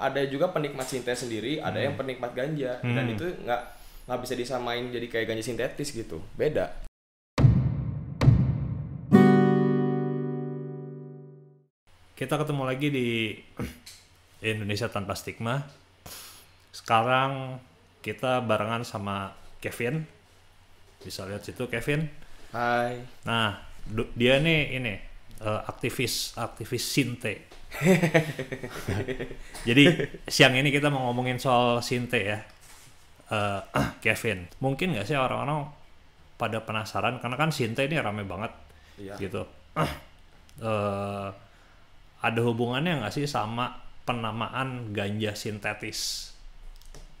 ada juga penikmat sintetis sendiri, ada yang penikmat ganja dan Hmm. itu nggak nggak bisa disamain jadi kayak ganja sintetis gitu. Beda. Kita ketemu lagi di Indonesia Tanpa Stigma. Sekarang kita barengan sama Kevin. Bisa lihat situ Kevin. Hai. Nah, dia nih ini eh, aktivis aktivis Sinte. Jadi siang ini kita mau ngomongin soal Sinte ya, Eh, Kevin. Mungkin nggak sih orang-orang pada penasaran karena kan Sinte ini rame banget Iya. gitu. Eh, ada hubungannya nggak sih sama penamaan ganja sintetis?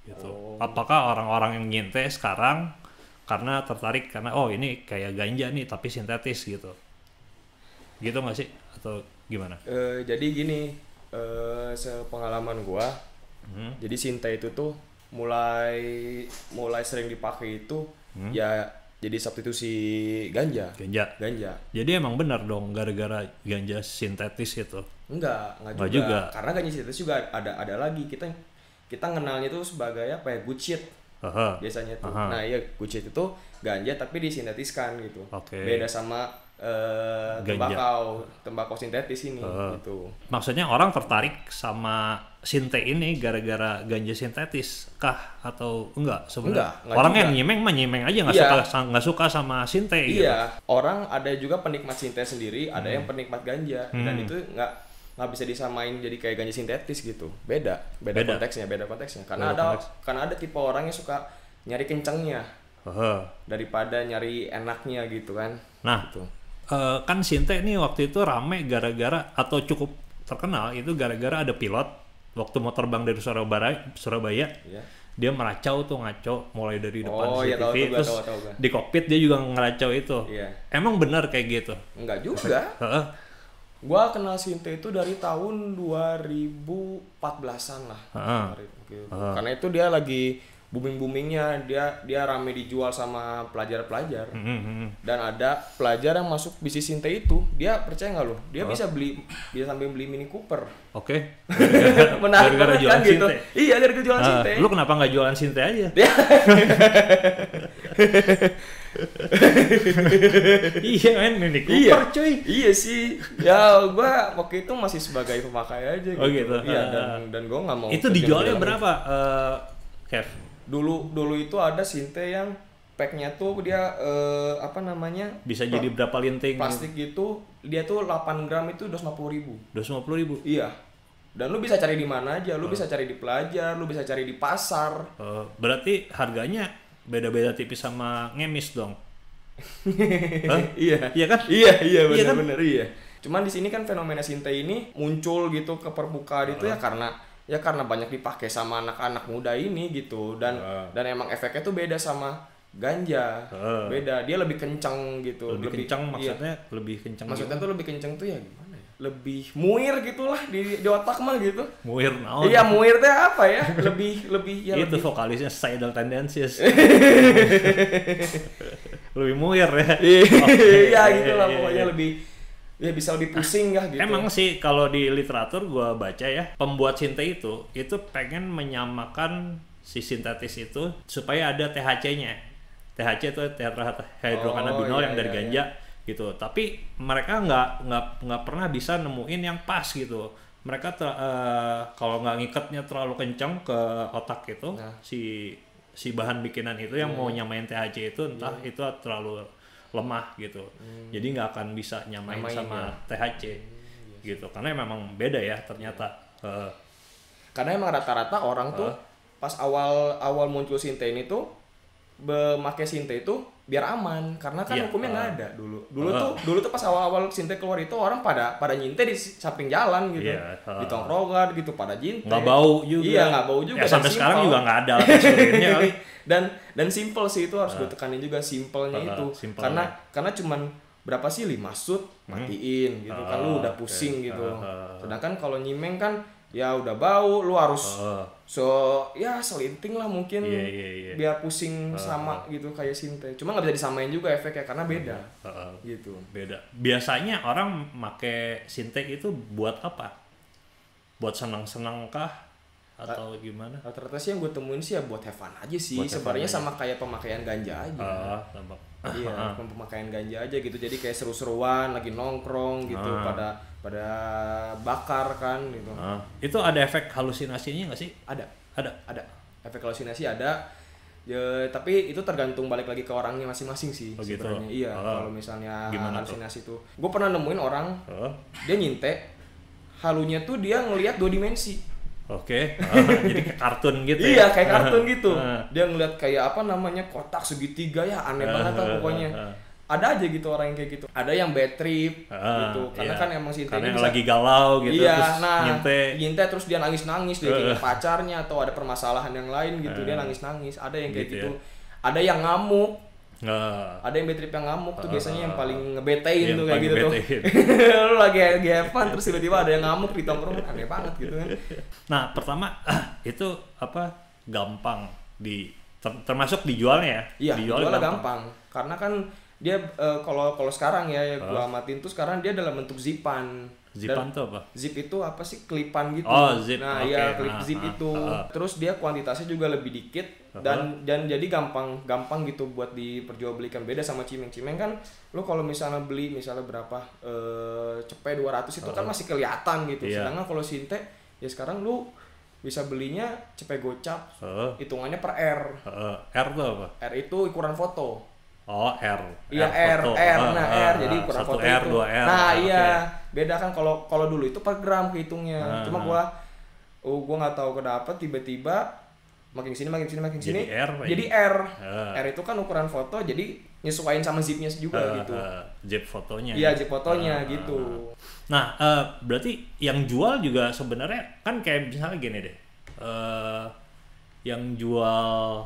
Gitu. Oh. Apakah orang-orang yang nyinte sekarang karena tertarik karena oh ini kayak ganja nih tapi sintetis gitu? Gitu nggak sih? Atau gimana? Eh, jadi gini, eh sepengalaman gua, Hmm. jadi Sinta itu tuh mulai mulai sering dipakai itu ya jadi substitusi ganja. Ganja. Ganja. Jadi emang benar dong gara-gara ganja sintetis itu. Enggak, enggak Enggak juga. juga. Karena ganja sintetis juga ada ada lagi. Kita kita kenalnya tuh sebagai apa ya? Good shit Haha. biasanya tuh. Aha. Nah, iya good shit itu ganja tapi disintetiskan gitu. Oke. Beda sama eh, tembakau, tembakau sintetis ini Aha. gitu. Maksudnya orang tertarik sama sinte ini gara-gara ganja sintetis kah atau enggak sebenarnya? Enggak, enggak orang juga. yang nyimeng mah nyimeng aja nggak Iya. suka nggak suka sama sinte gitu. Iya, orang ada juga penikmat sintetis sendiri, ada yang penikmat ganja dan Hmm. itu nggak nggak bisa disamain jadi kayak ganja sintetis gitu. Beda, beda, Beda. konteksnya, beda konteksnya. Karena Beda ada konteks. karena ada tipe orang yang suka nyari kencengnya Heeh. daripada nyari enaknya gitu kan. Nah, Gitu. Eh, kan sinte ini waktu itu rame gara-gara atau cukup terkenal itu gara-gara ada pilot waktu mau terbang dari Surabaya, Surabaya Iya. dia meracau tuh ngaco mulai dari depan Oh, CCTV tahu, tahu, gua, terus tahu, tahu, gua. di kokpit dia juga ngeracau itu. Iya. Emang benar kayak gitu? Enggak juga. Gua kenal Sinte itu dari tahun 2014-an lah. Heeh. Gitu. Karena itu dia lagi booming-boomingnya, dia dia rame dijual sama pelajar-pelajar. Mm, mm, mm. dan ada pelajar yang masuk bisnis Sinte itu dia percaya nggak lo dia Oh. bisa beli bisa sampai beli Mini Cooper Oke. menarik Gara-gara jualan kan gitu Sinte. iya gara-gara jualan Ah, Sinte lu kenapa nggak jualan sinte aja? iya men, Mini Cooper iya cuy. iya sih ya gua waktu itu masih sebagai pemakai aja gitu, Oh, gitu. iya Ah. dan dan gua nggak mau Itu dijualnya berapa? Eh, Kev? Dulu dulu itu ada Sinte yang packnya tuh dia eh, apa namanya Bisa jadi berapa linting? plastik gitu dia tuh 8 gram itu 250 ribu 250 ribu. iya dan lu bisa cari di mana aja Oh. lu bisa cari di pelajar lu bisa cari di pasar Eh, berarti harganya beda-beda tipis sama ngemis dong. Hah? iya Iya kan? iya iya Iya kan? benar-benar iya cuman di sini kan fenomena Sinte ini muncul gitu ke permukaan itu ya karena ya karena banyak dipakai sama anak-anak muda ini gitu dan Ah. dan emang efeknya tuh beda sama ganja Ah. beda dia lebih kencang gitu Lebih, kencang iya. maksudnya lebih kencang. maksudnya tuh lebih kencang tuh ya gimana ya lebih muir gitulah di di otak mah gitu muir naon. iya muir teh apa ya lebih lebih ya itu lebih vokalisnya Suicidal Tendencies. lebih muir ya. iya gitu lah pokoknya lebih ya bisa lebih pusing lah gitu Emang sih kalau di literatur gua baca ya, pembuat sinte itu itu pengen menyamakan si sintetis itu supaya ada THC-nya. THC itu tetrahydrocannabinol Oh, iya, yang dari iya, ganja gitu. Tapi mereka nggak nggak nggak pernah bisa nemuin yang pas gitu. Mereka ter- eh, kalau nggak ngikatnya terlalu kencang ke otak itu Nah. si si bahan bikinan itu yang mau nyamain THC itu entah Iya. itu terlalu lemah gitu. Jadi nggak akan bisa nyamain Hmm. Nyamain sama ya. THC gitu. Karena memang beda ya ternyata. Eh, karena emang rata-rata orang tuh pas awal awal muncul sinte ini tuh memakai sinte itu biar aman karena kan Iya, hukumnya nggak ah. ada dulu dulu Ah. tuh dulu tuh pas awal-awal sinte keluar itu orang pada pada nyinte di samping jalan gitu Iya, ah. di tongkrongan gitu pada jinte nggak bau juga. iya nggak bau juga Ya, sampai sekarang juga nggak ada kali. dan dan simple sih itu harus gue tekanin juga simpelnya Ah, itu simpelnya. karena karena cuman berapa sih lima shoot matiin gitu kan lu Ah, udah pusing gitu Ah, ah. sedangkan kalau nyimeng kan ya udah bau lu harus so ya selinting lah mungkin Iya, iya, iya. biar pusing sama gitu kayak sinte cuma nggak bisa disamain juga efeknya karena beda gitu beda. Biasanya orang make sintek itu buat apa? Buat senang-senang kah? Atau gimana? Rata-rata sih yang gue temuin sih ya buat have fun aja sih. Buat Sebenarnya aja. sama kayak pemakaian ganja aja. Tampak. iya, cuma pemakaian ganja aja gitu. Jadi kayak seru-seruan, lagi nongkrong gitu, Ah. pada pada bakar kan gitu. Ah, itu ada efek halusinasinya nggak sih? Ada, Ada. ada. Efek halusinasi ada. Ya, tapi itu tergantung balik lagi ke orangnya masing-masing sih Oh, gitu. sebenarnya. Iya, Ah. kalau misalnya Gimana halusinasi tuh. Gue pernah nemuin orang Oh, dia nyintek halunya tuh dia ngelihat dua dimensi. Oke. Ah, jadi kayak kartun gitu ya? Iya kayak kartun gitu. Dia ngeliat kayak apa namanya kotak segitiga ya aneh banget lah pokoknya. Ada aja gitu orang yang kayak gitu. Ada yang bad trip gitu. Karena iya. kan emang si Karena yang bisa lagi galau gitu iya, terus nah, nyintek. nyintek terus dia nangis-nangis dia Eh. kayak pacarnya atau ada permasalahan yang lain gitu. Dia nangis-nangis. Ada yang kayak Gitu gitu. ya. Ada yang ngamuk. Nggak. Ada yang bad trip yang ngamuk tuh Ah, biasanya yang ah, paling ngebetain Yang tuh kayak gitu tuh. Lu lagi lagi have fun terus tiba-tiba ada yang ngamuk di tongkrong aneh banget gitu kan. Nah, pertama itu apa? Gampang di ter- termasuk dijualnya ya? Iya, Dijualnya dijualnya gampang. Karena kan dia eh, kalau kalau sekarang ya yang gua amatin tuh sekarang dia dalam bentuk zipan. Zipan Dan tuh apa? zip itu apa sih kelipan gitu. Oh, zip. Nah, Oke. iya klip Ah, zip ah, itu. ah. Terus dia kuantitasnya juga lebih dikit dan dan jadi gampang gampang gitu buat diperjualbelikan. Beda sama cimeng-cimeng kan lu kalau misalnya beli misalnya berapa eh cepet 200 itu kan masih kelihatan gitu. Iya. Sedangkan kalau sinte ya sekarang lu bisa belinya cepet gocap Oh, hitungannya per R. oh, R tuh apa? R itu ukuran foto. Oh, R. Iya R, foto. R, Ah, nah ah, R, jadi ah. ukuran Satu foto R, itu. R. Nah Ah, iya, beda kan kalau kalau dulu itu per gram kehitungnya. Ah, Cuma gua, oh gua nggak tahu kenapa tiba-tiba makin sini makin sini makin Jadi sini R, Pak, jadi ini? R. R itu kan ukuran foto, jadi nyesuaiin sama zipnya juga Ah, gitu. zip fotonya. Iya, zip fotonya Ah, gitu. Nah, eh, berarti yang jual juga sebenarnya kan kayak misalnya gini deh. eh yang jual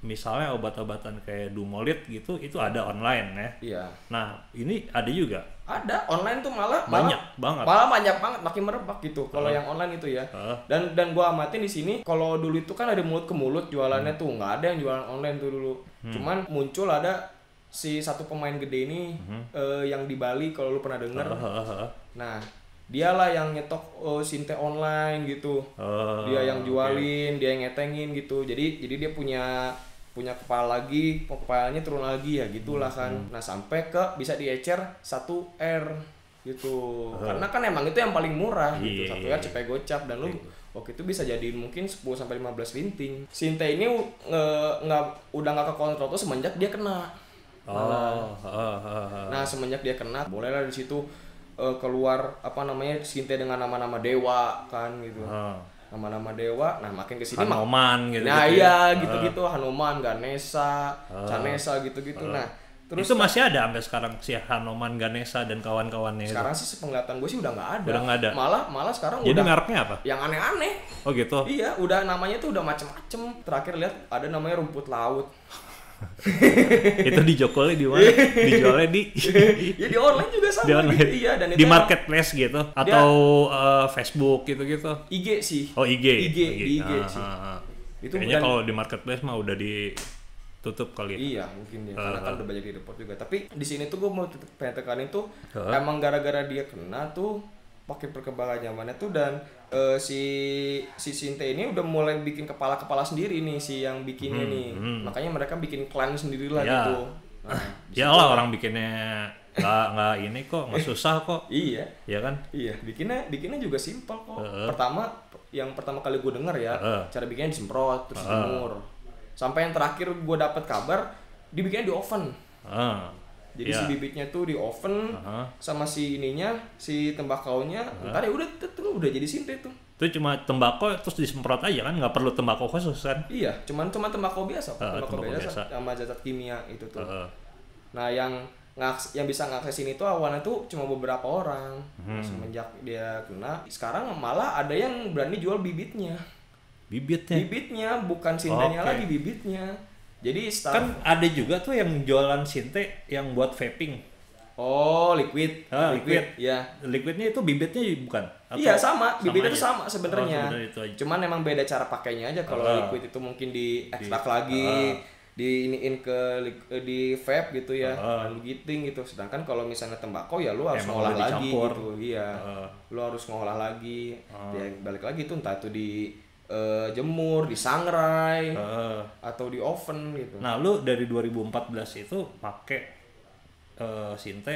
misalnya obat-obatan kayak Dumolit gitu itu ada online ya. Iya. Nah, ini ada juga. Ada online tuh malah Banyak malah, banget. Malah banyak banget makin merebak gitu kalau yang online itu ya. Heeh. Dan dan gua amatin di sini kalau dulu itu kan ada mulut ke mulut jualannya Hmm. tuh nggak ada yang jualan online tuh dulu. Cuman muncul ada si satu pemain gede ini Hmm. eh, yang di Bali kalau lu pernah denger. Heeh. Nah, dialah yang nyetok eh, sinte online gitu. Oh, dia yang jualin, dia yang ngetengin gitu. Jadi jadi dia punya punya kepala lagi, kepalanya turun lagi ya gitulah kan. Hmm. Nah, sampai ke bisa diecer 1 R gitu. Karena kan emang itu yang paling murah gitu. Iya, Satu iya, R cepet gocap dan lu waktu itu bisa jadi mungkin 10 sampai 15 linting. Sinte ini nge, nggak udah nggak ke kontrol tuh semenjak dia kena. Oh, heeh. Nah, semenjak dia kena, bolehlah di situ eh, keluar apa namanya Sinte dengan nama-nama dewa kan gitu. Nama-nama dewa. Nah, makin ke sini mak Hanoman gitu. Nah gitu iya ya. gitu-gitu Hanuman, Ganesha, Canesa gitu-gitu. Nah terus itu masih ada sampai sekarang si Hanoman, Ganesha dan kawan-kawannya itu. sekarang sih sepenglihatan gue sih udah nggak ada. Udah nggak ada. Malah malah sekarang Jadi udah mereknya apa? yang aneh-aneh. Oh gitu. Iya, udah namanya tuh udah macem-macem. Terakhir lihat ada namanya rumput laut. itu dijokolnya di mana? Dijualnya di ya di online juga sama di online. gitu. Iya dan itu di emang marketplace gitu atau eh, Facebook gitu-gitu. IG sih. Oh IG. IG, di IG Ah, sih. ah, ah. Itu Kayaknya kalau di marketplace mah udah ditutup kali ya. Iya mungkin ya karena Ah, kan ah. udah banyak di report juga. Tapi di sini tuh gue mau pengen tekanin tuh Ah. emang gara-gara dia kena tuh pakai perkembangan zamannya tuh dan eh, si si Sinte ini udah mulai bikin kepala-kepala sendiri nih si yang bikinnya nih. Makanya mereka bikin klan sendiri lah Hmm, Ya. gitu. Nah, Ya lah orang bikinnya nggak nggak ini kok nggak susah kok. iya. Ya kan? Iya, bikinnya bikinnya juga simpel kok. Heeh. Pertama yang pertama kali gue denger ya, Heeh. cara bikinnya disemprot terus dijemur. Sampai yang terakhir gue dapet kabar dibikinnya di oven. Ah. Jadi Ya. si bibitnya tuh di oven Aha. sama si ininya, si tembakaunya, ntar ya udah tuh, udah jadi sinte tuh. Itu cuma tembakau terus disemprot aja kan nggak perlu tembakau khusus kan? Iya, cuman cuma tembakau biasa. Ah, tembakau tembakau biasa, biasa. sama zat kimia itu tuh. Heeh. Nah, yang ngaks yang bisa ngakses ini tuh awalnya tuh cuma beberapa orang. Hmm. Semenjak dia kena, sekarang malah ada yang berani jual bibitnya. Bibitnya. Bibitnya bukan sintenya Oke. lagi bibitnya. Jadi start Kan ada juga tuh yang jualan sinte yang buat vaping. Oh, liquid. Ah, liquid. Ya. Liquidnya itu bibitnya bukan? Atau Iya sama, bibitnya itu aja? sama sebenarnya. Oh, itu. Cuman emang beda cara pakainya aja. Kalau Ah. liquid itu mungkin di ekstrak Di- lagi, ah. di iniin ke eh, di vape gitu ya, lalu giting gitu. Sedangkan kalau misalnya tembakau ya lu harus ngolah lagi gitu. Iya. Ah. Lu harus ngolah lagi. Ah. Ya balik lagi tuh entah itu di eh, jemur, disangrai Eh, atau di oven gitu. nah lu dari 2014 itu pakai eh, sinte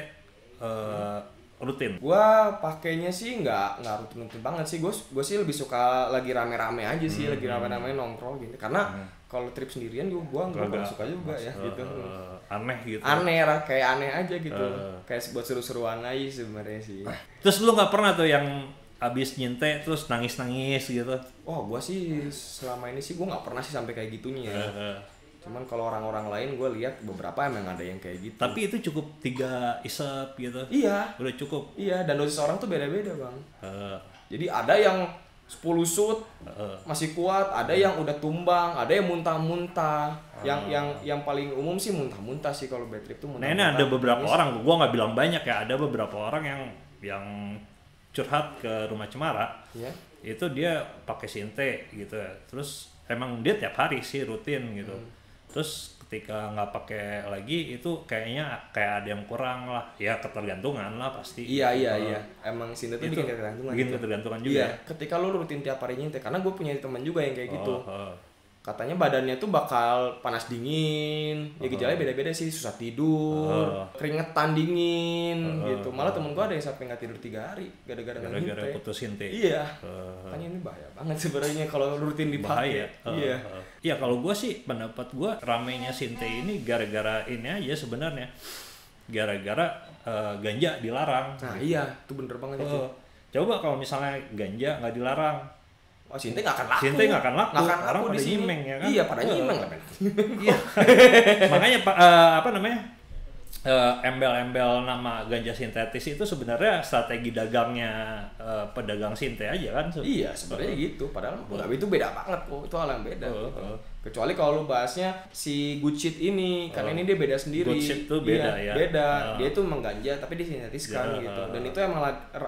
eh, rutin Gua pakainya sih nggak nggak rutin-rutin banget sih. Gue gue sih lebih suka lagi rame-rame aja sih, lagi rame-rame nongkrong gitu. Karena kalau trip sendirian juga gua gua kurang Agak suka juga ya mas- gitu. eh, aneh gitu Aneh lah, kayak aneh aja gitu. Eh. Kayak buat seru-seruan aja sebenarnya sih. terus lu nggak pernah tuh yang abis nyinte terus nangis-nangis gitu Wah, gua sih selama ini sih gua nggak pernah sih sampai kayak gitunya ya. Cuman kalau orang-orang lain gue lihat beberapa emang ada yang kayak gitu. tapi itu cukup tiga isep gitu Iya, udah cukup iya dan dosis orang tuh beda-beda bang. Eh, Jadi ada yang 10 shoot eh, masih kuat, ada yang udah tumbang, ada yang muntah-muntah. Yang yang yang paling umum sih muntah-muntah sih kalau bad trip tuh Nah muntah-muntah. ini ada beberapa Nangis. orang, gua nggak bilang banyak ya, ada beberapa orang yang yang curhat ke rumah cemara, Ya. itu dia pakai sinte gitu ya. Terus emang dia tiap hari sih rutin gitu. Hmm. Terus ketika nggak pakai lagi itu kayaknya kayak ada yang kurang lah, ya ketergantungan lah pasti. Iya iya Eh, iya. Emang sini tuh Itu bikin ketergantungan. bikin gitu. ketergantungan juga Iya. ya? Ketika lu rutin tiap hari nyintek, karena gue punya teman juga yang kayak gitu. Oh, oh. Katanya badannya tuh bakal panas dingin ya gejalanya beda-beda sih susah tidur Oh. keringetan dingin Oh. gitu malah temen gua ada yang sampai nggak tidur tiga hari gara-gara Gara-gara nyintek. putus sinte. iya makanya ini bahaya banget sebenarnya kalau rutin dipakai bahaya. Eh, iya. Iya kalau gue sih pendapat gue ramenya sinte ini gara-gara ini aja sebenarnya gara-gara eh, ganja dilarang. nah iya itu bener banget itu Eh, coba kalau misalnya ganja nggak dilarang, oh sinte nggak akan laku Sinte nggak akan laku. Nggak akan Orang laku di pada nyimeng, ya kan? iya pada Eh. nyimeng lah men Iya. Makanya eh, apa namanya? eh, embel-embel nama ganja sintetis itu sebenarnya strategi dagangnya eh, pedagang sinte aja kan. Iya sebenarnya gitu padahal nggak itu beda banget kok itu hal yang beda Oh, gitu. oh. kecuali kalau lu bahasnya si shit ini karena Oh. ini dia beda sendiri shit tuh beda Iya, ya? beda Oh. dia tuh mengganja tapi disintetiskan Ya, gitu oh, dan oh. itu emang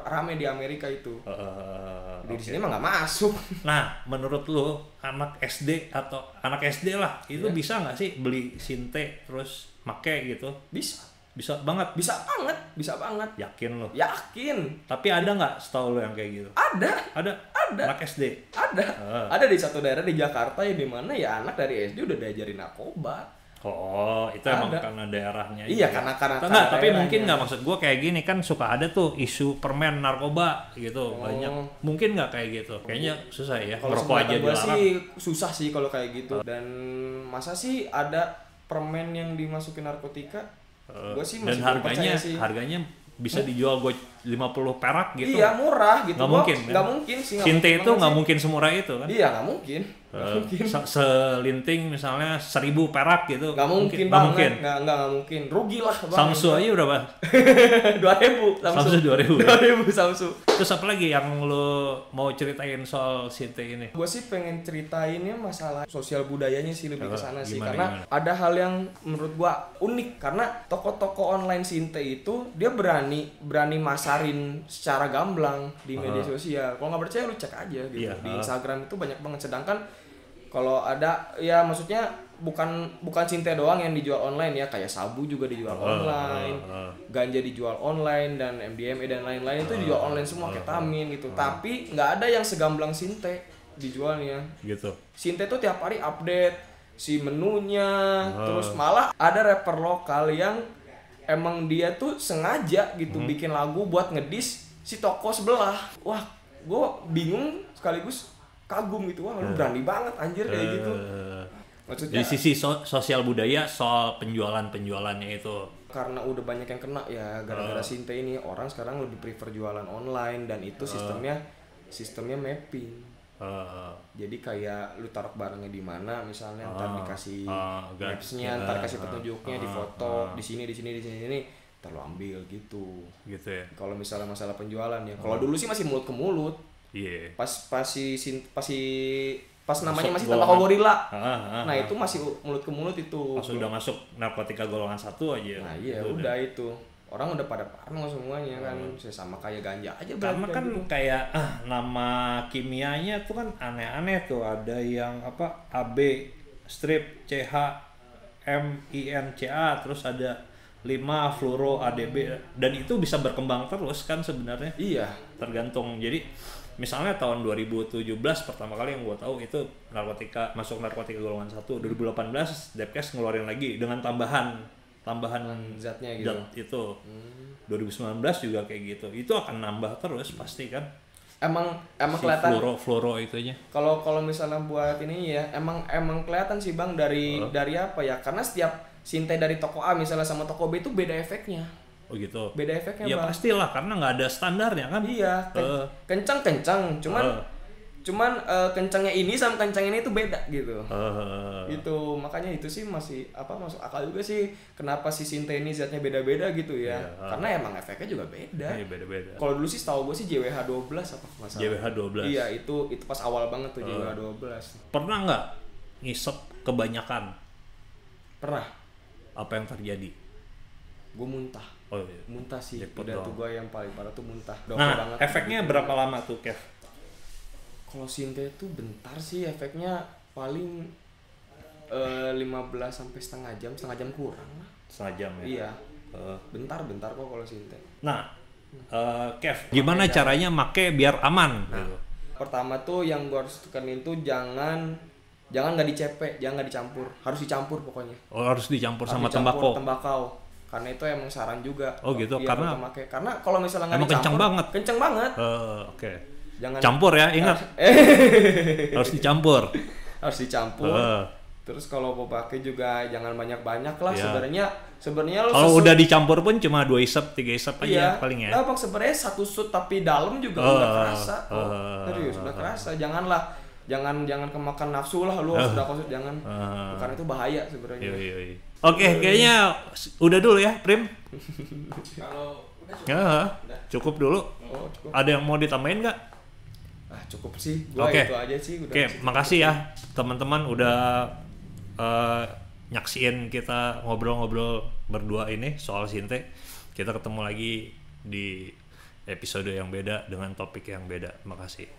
rame di Amerika itu Eh, eh, di sini emang nggak masuk Nah, menurut lu anak SD atau anak SD lah itu Iya. bisa nggak sih beli sinte terus make gitu? bisa Bisa banget. bisa banget bisa banget Yakin lo. yakin Tapi ada nggak setahu lo yang kayak gitu? ada Ada. Ada. Anak SD. ada Ah. ada di satu daerah di Jakarta ya di mana ya anak dari SD udah diajarin narkoba Oh, itu emang Ada. karena daerahnya. Iya, juga. karena- karena- Enggak, karena tapi mungkin nggak maksud gua kayak gini kan suka ada tuh isu permen narkoba gitu Oh. banyak. Mungkin nggak kayak gitu. Kayaknya susah ya. Kalau aja gue sih susah sih kalau kayak gitu. Dan masa sih ada permen yang dimasukin narkotika? Eh, gue sih dan masih belum harganya percaya sih. harganya bisa dijual gue 50 perak gitu. Iya murah gitu. Gua- mungkin, kan? Nggak mungkin sih. Sinte mungkin itu sih. mungkin semurah itu kan? Iya nggak mungkin. Nggak Eh, mungkin. se- selinting misalnya seribu perak gitu. Nggak mungkin Nggak banget. mungkin. Nggak nggak mungkin. Rugi lah. Samsu aja berapa? Dua ribu. Samsu 2000 ya? Dua ribu Samsu. Terus apa lagi yang lo mau ceritain soal Sinte ini? Gue sih pengen ceritainnya masalah sosial budayanya sih lebih ke sana sih karena gimana? ada hal yang menurut gua unik karena toko-toko online Sinte itu dia berani berani masarin secara gamblang di media sosial. Kalau nggak percaya lu cek aja gitu. Iya, Di. Instagram itu banyak banget. Sedangkan kalau ada ya maksudnya bukan bukan Sinte doang yang dijual online ya. Kayak sabu juga dijual online ganja dijual online dan MDMA dan lain-lain itu dijual online semua ketamin gitu. Tapi nggak ada yang segamblang sinte dijualnya. Gitu. sinte tuh tiap hari update si menunya terus malah ada rapper lokal yang emang dia tuh sengaja gitu Hmm. bikin lagu buat ngedis si toko sebelah. Wah gue bingung sekaligus kagum gitu. Wah lu berani banget anjir kayak gitu. Eh, maksudnya Dari sisi so- sosial budaya soal penjualan-penjualannya itu. karena udah banyak yang kena ya gara-gara Ah. Sinte ini orang sekarang lebih prefer jualan online dan itu sistemnya sistemnya mapping Eh, jadi kayak lu taruh barangnya di mana misalnya ntar Ah, dikasih gan- mapsnya ntar ah, kasih petunjuknya di ah, foto ah. di sini di sini di sini ini ntar lu ambil gitu. Gitu ya. kalau misalnya masalah penjualan ya. Kalau dulu sih masih mulut ke mulut Iya. pas pas si pas si pas namanya Masuk masih tembakau gorila. Ah, ah, nah ah. itu masih mulut ke mulut itu. Pas udah masuk narkotika golongan satu aja. Nah iya udah itu orang udah pada parno semuanya kan Saya sama kayak ganja aja Hmm. Karena kan kayak gitu. kayak ah, nama kimianya tuh kan aneh-aneh tuh. Ada yang apa AB strip CH MINCA terus ada 5 fluoro ADB dan itu bisa berkembang terus kan sebenarnya iya tergantung. Jadi misalnya tahun 2017 pertama kali yang gue tahu itu narkotika masuk narkotika golongan satu 2018 Depkes ngeluarin lagi dengan tambahan tambahan zatnya gitu. zat itu. 2019 juga kayak gitu. Itu akan nambah terus pasti kan. Emang emang si kelihatan fluoro fluoro itunya. Kalau kalau misalnya buat ini ya emang emang kelihatan sih bang dari dari apa ya? Karena setiap sinte dari toko A misalnya sama toko B itu beda efeknya. Oh gitu. Beda efeknya ya bang. pastilah karena nggak ada standarnya kan. Iya ken- Eh. kencang kencang cuman Eh. Cuman eh, kencangnya ini sama kencang ini itu beda gitu. Eh, itu makanya itu sih masih apa masuk akal juga sih kenapa si sinte ini zatnya beda-beda gitu ya. Iya. karena emang efeknya juga beda. Iya beda-beda. Kalau dulu sih tahu gue sih JWH 12 apa nggak salah. JWH 12 iya itu itu pas awal banget tuh JWH Oh. 12 pernah nggak ngisep kebanyakan? Pernah. Apa yang terjadi? Gue muntah. Oh iya. muntah sih. Jackpot udah tuh dong. gue yang paling parah tuh muntah. Dokter nah banget. efeknya berapa lama tuh Kev kalau sinte tuh bentar sih efeknya paling eh, 15 sampai setengah jam setengah jam kurang. Lah setengah jam ya? Iya. Eh, bentar bentar kok kalau sinte nah eh, Kev gimana caranya make biar aman? Nah. gitu? pertama tuh yang gue harus tekenin tuh jangan jangan nggak dicepek jangan nggak dicampur. Harus dicampur pokoknya. Oh harus dicampur sama Harus dicampur tembakau? tembakau. Karena itu emang saran juga. Oh, gitu. Iya, Karena- karena kalau misalnya nggak Emang kencang dicampur, banget. kenceng banget. Eh, oke jangan campur ya ingat. Harus dicampur. Harus dicampur. Eh, terus kalau mau pakai juga jangan banyak banyak lah. Iya. sebenarnya sebenarnya lo kalau sesut- udah dicampur pun cuma dua isep tiga aja iya. paling ya. Lah, bang sebenarnya satu shoot tapi dalam juga Oh, udah kerasa kok. Eh, serius udah kerasa. Janganlah jangan jangan kemakan nafsu lah lu harus udah konsumsi jangan. Eh. karena itu bahaya sebenarnya. Iya, iya, iya. Oke, kayaknya s- udah dulu ya, Prim. kalau Ya, cukup dulu. oh cukup. Ada yang mau ditambahin nggak? Ah cukup sih gua Oke. itu aja sih udah Oke, sih. makasih ya teman-teman udah eh, nyaksiin kita ngobrol-ngobrol berdua ini soal Sinte. Kita ketemu lagi di episode yang beda dengan topik yang beda. Makasih.